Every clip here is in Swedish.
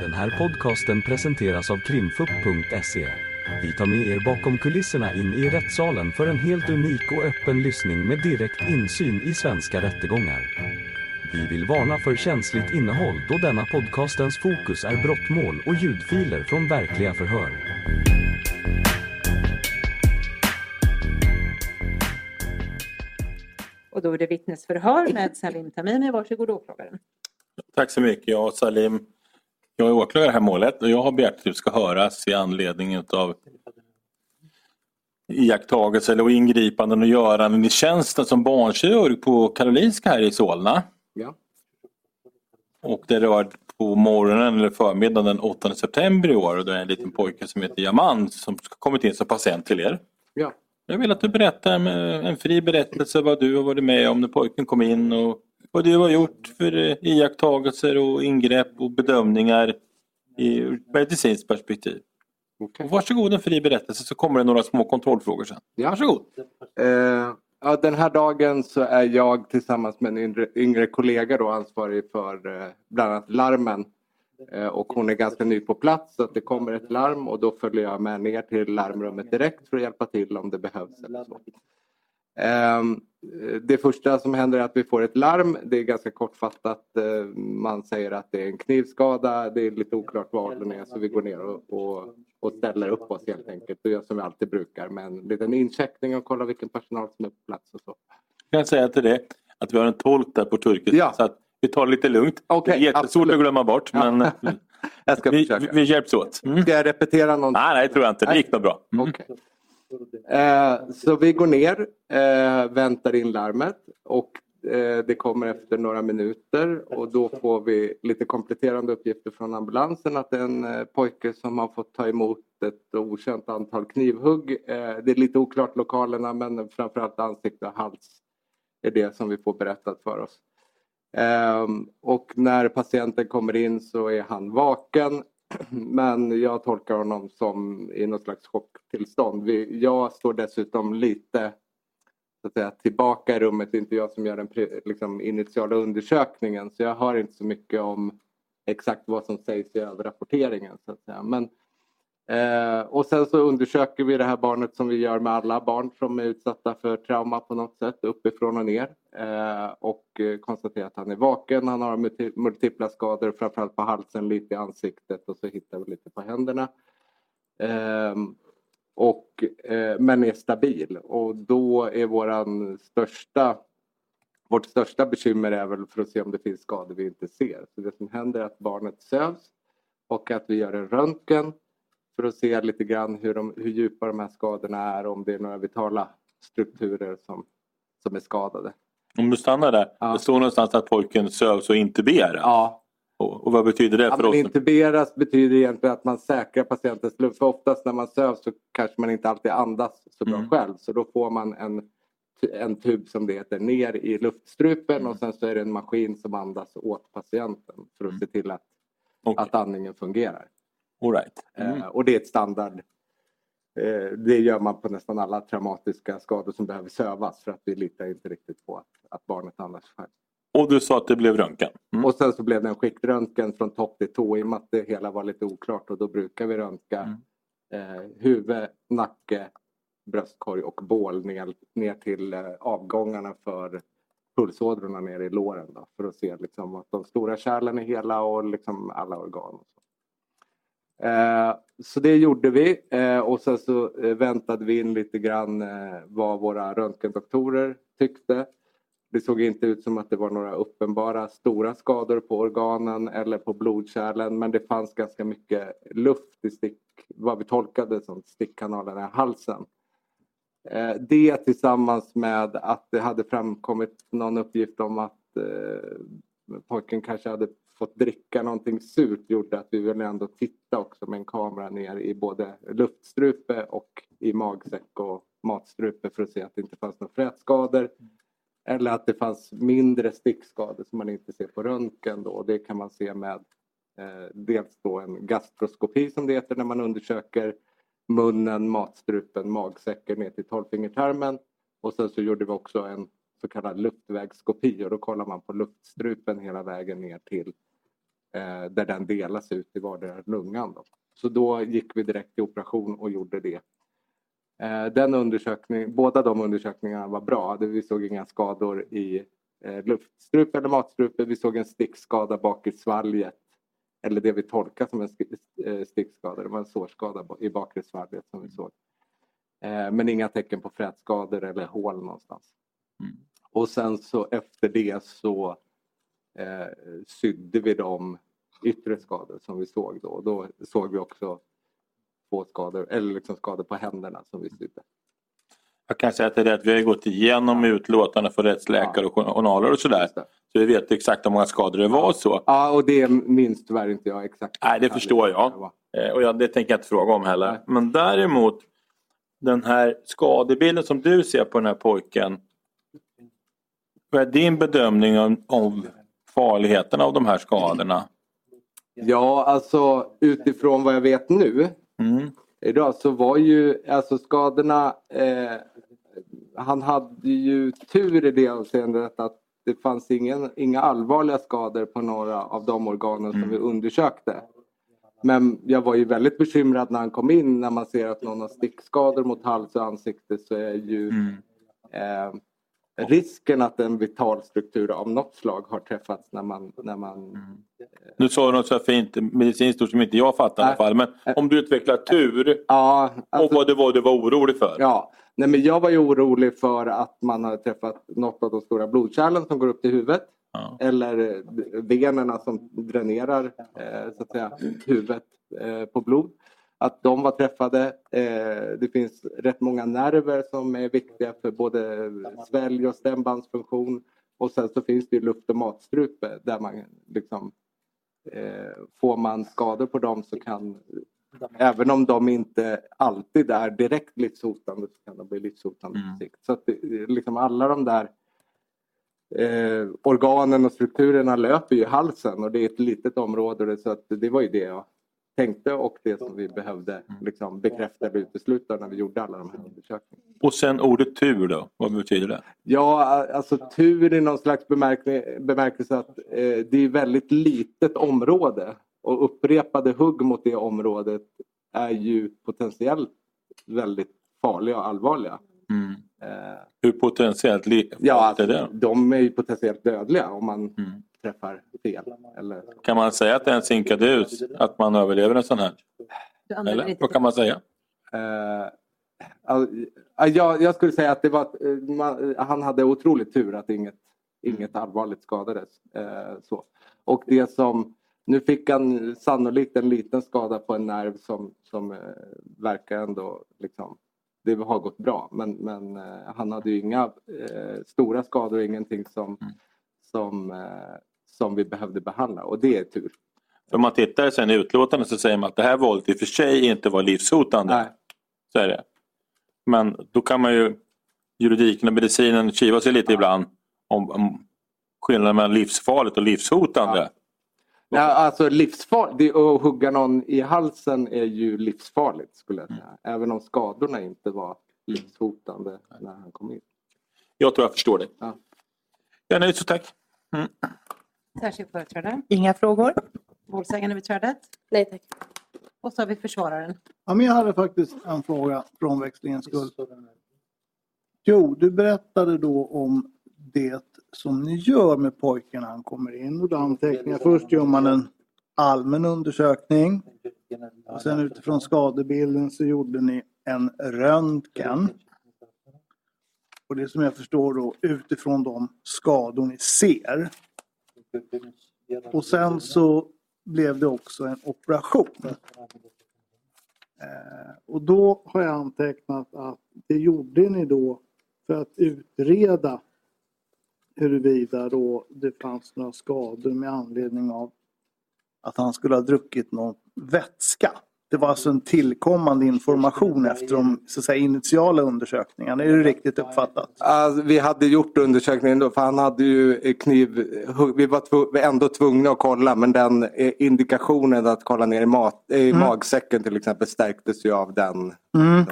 Den här podcasten presenteras av krimfupp.se. Vi tar med er bakom kulisserna in i rättssalen för en helt unik och öppen lyssning med direkt insyn i svenska rättegångar. Vi vill varna för känsligt innehåll då denna podcastens fokus är brottmål och ljudfiler från verkliga förhör. Och då är det vittnesförhör med Salim Tamimi. Varsågod åklagaren. Tack så mycket. Jag Salim, jag är åklagare i det här målet och jag har begärt att du ska höras i anledning av iakttagelser eller ingripanden och göranden i tjänsten som barnkirurg på Karolinska här i Solna. Ja. Och det rör på morgonen eller förmiddagen den 8 september i år och det är en liten pojke som heter Yaman som kommit in som patient till er. Ja. Jag vill att du berättar en fri berättelse vad du har varit med om när pojken kom in och vad du har gjort för eh, iakttagelser och ingrepp och bedömningar i ett medicinskt perspektiv. Och varsågod en fri berättelse så kommer det några små kontrollfrågor sen. Ja. Varsågod. Eh, ja, den här dagen så är jag tillsammans med en yngre, yngre kollega då ansvarig för eh, bland annat larmen. Eh, och hon är ganska ny på plats så att det kommer ett larm och då följer jag med ner till larmrummet direkt för att hjälpa till om det behövs. Eller så. Ehm, Det första som händer är att vi får ett larm. Det är ganska kortfattat. Eh, Man säger att det är en knivskada. Det är lite oklart vad den är så vi går ner och, och, och ställer upp oss helt enkelt och gör som vi alltid brukar med en liten incheckning och kollar vilken personal som är på plats och så. Jag kan säga till det att vi har en tolk där på turkiska Ja. så att vi tar det lite lugnt. Okej, det är jättesvårt att glömma bort Ja. men vi, försöka. vi hjälps åt. Mm. Ska jag repetera någonting? Nej, nej, det tror jag inte. Det gick nog bra. Mm. Okej. Eh, så vi går ner, eh, väntar in larmet och eh, det kommer efter några minuter och då får vi lite kompletterande uppgifter från ambulansen att det är en eh, pojke som har fått ta emot ett okänt antal knivhugg. Eh, det är lite oklart lokalerna men framförallt ansikte och hals är det som vi får berättat för oss. Ehm, och när patienten kommer in så är han vaken men jag tolkar honom som i något slags chocktillstånd. Vi, jag står dessutom lite så att säga, tillbaka i rummet. Det är inte jag som gör den liksom, initiala undersökningen så jag hör inte så mycket om exakt vad som sägs i överrapporteringen. Så att säga. Men, eh, och sen så undersöker vi det här barnet som vi gör med alla barn som är utsatta för trauma på något sätt uppifrån och ner. Eh, och eh, konstaterar att han är vaken, han har multi- multipla skador framförallt på halsen, lite i ansiktet och så hittar vi lite på händerna. Eh, och, eh, men är stabil och då är våran största vårt största bekymmer är väl för att se om det finns skador vi inte ser. Så det som händer är att barnet sövs och att vi gör en röntgen för att se lite grann hur, de, hur djupa de här skadorna är om det är några vitala strukturer som, som är skadade. Om du stannar där. Ja. Det står någonstans att pojken sövs och intuberas. Ja, Och, och vad betyder det Ja, för oss? intuberas betyder egentligen att man säkrar patientens luft. För oftast när man sövs så kanske man inte alltid andas så bra Mm. själv. Så då får man en, en tub som det heter ner i luftstrupen Mm. och sen så är det en maskin som andas åt patienten för att se till att, Okej, att andningen fungerar. All right. Mm. Eh, och det är ett standard. Eh, det gör man på nästan alla traumatiska skador som behöver sövas för att vi litar inte riktigt på att, att barnet andas själv. Och du sa att det blev röntgen. Mm. Och sen så blev det en skiktröntgen från topp till tå i och med att det hela var lite oklart och då brukar vi röntga eh, huvud, nacke, bröstkorg och bål ner, ner till eh, avgångarna för pulsådrorna ner i låren då, för att se liksom, att de stora kärlen är hela och liksom alla organ. Och så. Eh, så det gjorde vi eh, och sen så eh, väntade vi in lite grann vad våra röntgendoktorer tyckte. Det såg inte ut som att det var några uppenbara stora skador på organen eller på blodkärlen men det fanns ganska mycket luft i stick, vad vi tolkade som stickkanalerna i halsen. Det tillsammans med att det hade framkommit någon uppgift om att pojken kanske hade fått dricka någonting surt gjorde att vi ville ändå titta också med en kamera ner i både luftstrupe och i magsäck och matstrupe för att se att det inte fanns några frätskador. Eller att det fanns mindre stickskador som man inte ser på röntgen då. Det kan man se med eh, dels då en gastroskopi som det heter när man undersöker munnen, matstrupen, magsäcken ner till tolvfingertarmen. Och sen så gjorde vi också en så kallad luftvägskopi och då kollar man på luftstrupen hela vägen ner till där den delas ut i vardera lungan. Då. Så då gick vi direkt till operation och gjorde det. Eh, den undersökning, båda de undersökningarna var bra. Vi såg inga skador i eh, luftstrupe eller matstrupe. Vi såg en stickskada bak i svalget. Eller det vi tolkar som en eh, stickskada. Det var en sårskada i bakre svalget som vi såg. Eh, men inga tecken på frätskador eller hål någonstans. Mm. Och sen så efter det så eh, sydde vi de yttre skador som vi såg då. Då såg vi också två skador, eller liksom skador på händerna som vi sydde. Jag kan säga att det är rätt. Vi har gått igenom utlåtanden för rättsläkare och journaler och sådär. Så vi vet exakt hur många skador det var så. Ja, och det minns tyvärr inte jag exakt. Nej, det förstår jag. Eh, och jag, det tänker jag inte fråga om heller. Nej. Men däremot den här skadebilden som du ser på den här pojken. Vad är din bedömning av, av farligheten av de här skadorna? Ja, alltså utifrån vad jag vet nu mm. idag så var ju alltså skadorna eh, han hade ju tur i det avseendet att det fanns ingen, inga allvarliga skador på några av de organen mm. som vi undersökte. Men jag var ju väldigt bekymrad när han kom in när man ser att någon har stickskador mot hals och ansikte så är ju mm. eh, risken att en vital struktur av något slag har träffats när man... När man mm. Nu sa du något så fint medicinskt ord som inte jag fattar i alla fall. Men om du utvecklar tur ja, alltså, och vad det var du var orolig för. Ja, Nej, men jag var ju orolig för att man hade träffat något av de stora blodkärlen som går upp till huvudet. Ja. Eller venerna som dränerar eh, så att säga, huvudet eh, på blod. Att de var träffade. Eh, det finns rätt många nerver som är viktiga för både svälj och stämbandsfunktion. Och sen så finns det luft och matstrupe där man liksom får man skador på dem så kan Även om de inte alltid är direkt livshotande så kan de bli livshotande mm. på sikt. Så att liksom alla de där eh, organen och strukturerna löper ju i halsen och det är ett litet område så att det var ju det jag tänkte och det som vi behövde mm. liksom, bekräfta eller utesluta när vi gjorde alla de här undersökningarna. Och sen ordet tur då, vad betyder det? Ja, alltså tur i någon slags bemärkelse att eh, det är väldigt litet område och upprepade hugg mot det området är ju potentiellt väldigt farliga och allvarliga. Mm. Eh, Hur potentiellt ja, alltså, är det? De är ju potentiellt dödliga om man mm. Träffar fel. Eller... Kan man säga att det är en sinkadus att man överlever en sån här? Eller vad kan man säga? Eh, jag, jag, skulle säga att det var, man, han hade otroligt tur att inget, inget allvarligt skadades. Eh, så. Och det som nu fick han sannolikt en liten skada på en nerv som, som eh, verkar ändå liksom, det har gått bra. Men, men eh, han hade ju inga eh, stora skador, ingenting som, mm. som, eh, som vi behövde behandla och det är tur. För om man tittar sen i utlåtandet så säger man att det här våldet i och för sig inte var livshotande. Nej. Så är det. Men då kan man ju, juridiken och medicinen kiva sig lite ja. ibland om, om skillnaden mellan livsfarligt och livshotande. Ja. Ja, alltså livsfarligt, att hugga någon i halsen är ju livsfarligt skulle jag säga. Mm. Även om skadorna inte var livshotande när han kom in. Jag tror jag förstår det. Ja. Jag är nöjd så tack. Mm. Särskild företrädare? Inga frågor. Målsägande beträdet? Nej tack. Och så har vi försvararen. Ja, men jag hade faktiskt en fråga för omväxlingens skull. Jo, du berättade då om det som ni gör med pojken när han kommer in. Och anteckningar. Först gör man en allmän undersökning. Och sen utifrån skadebilden så gjorde ni en röntgen. Och det som jag förstår då utifrån de skador ni ser. Och sen så blev det också en operation. Eh, och då har jag antecknat att det gjorde ni då för att utreda huruvida då det fanns några skador med anledning av att han skulle ha druckit någon vätska. Det var alltså en tillkommande information efter de så säga, initiala undersökningarna. Är det riktigt uppfattat? Alltså, vi hade gjort undersökningen då för han hade ju kniv... Vi var ändå tvungna att kolla men den eh, indikationen att kolla ner i, mat, i mm. magsäcken till exempel stärktes ju av den. Mm.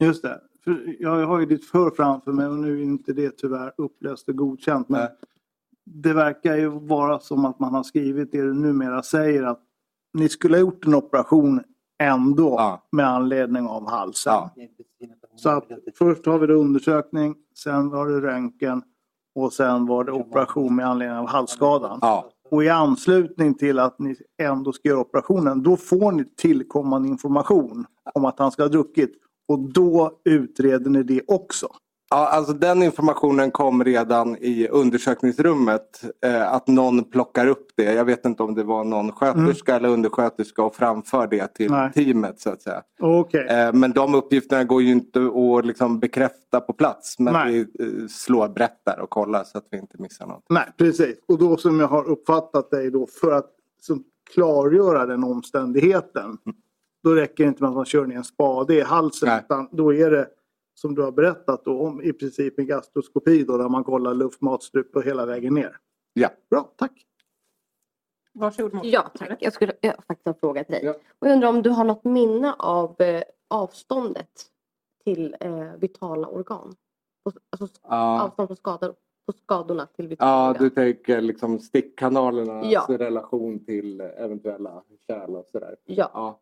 Just det. Jag har ju ditt för framför mig och nu är inte det tyvärr upplöst och godkänt. Men det verkar ju vara som att man har skrivit det du numera säger att ni skulle ha gjort en operation ändå Ja. med anledning av halsen. Ja. Så att först har vi undersökning, sen var det röntgen och sen var det operation med anledning av halsskadan. Ja. Och i anslutning till att ni ändå ska göra operationen, då får ni tillkommande information om att han ska ha druckit. Och då utreder ni det också. Ja, alltså den informationen kom redan i undersökningsrummet. Eh, att någon plockar upp det. Jag vet inte om det var någon sköterska eller undersköterska och framför det till Nej. teamet så att säga. Okej. Eh, men de uppgifterna går ju inte att liksom bekräfta på plats. Men Nej. vi eh, slår brett där och kollar så att vi inte missar något. Nej, precis. Och då som jag har uppfattat dig då för att som, klargöra den omständigheten. Då räcker det inte med att man kör ner en spade i halsen Nej. utan då är det som du har berättat då, om i princip en gastroskopi då, där man kollar luft, matstrupe och hela vägen ner. Ja. Bra, tack. Varsågod Mårten. Ja, tack. Jag skulle jag faktiskt en fråga till dig. Ja. Och jag undrar om du har något minne av eh, avståndet till eh, vitala organ? Alltså Ja, avstånd på, skador, på skadorna till vitala ja organ? du tänker liksom stickkanalernas Ja. relation till eventuella kärl och sådär. Ja.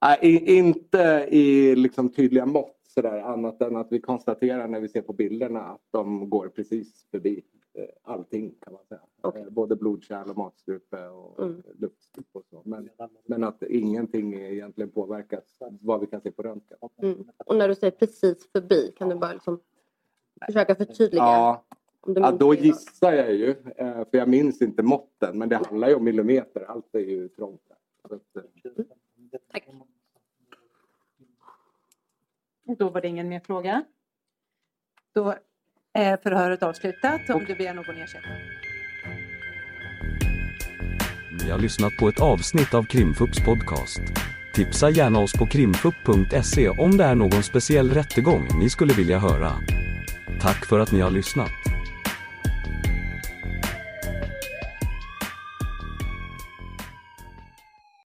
Ja. I, inte i liksom tydliga mått sådär annat än att vi konstaterar när vi ser på bilderna att de går precis förbi eh, allting kan man säga. Okej. Eh, Både blodkärl och matstrupe och Mm. luftstrupe och så. Men, men att ingenting egentligen påverkas vad vi kan se på röntgen. Mm. Och när du säger precis förbi, kan du bara liksom försöka förtydliga? Ja, ja, då gissar jag ju. eh, För jag minns inte måtten. Men det handlar ju om millimeter. Allt är ju trångt. där. Eh, Tack. Då var det ingen mer fråga. Då är förhöret avslutat om du begär någon ersättning. Ni har lyssnat på ett avsnitt av Krimfupps podcast. Tipsa gärna oss på krimfupp.se om det är någon speciell rättegång ni skulle vilja höra. Tack för att ni har lyssnat.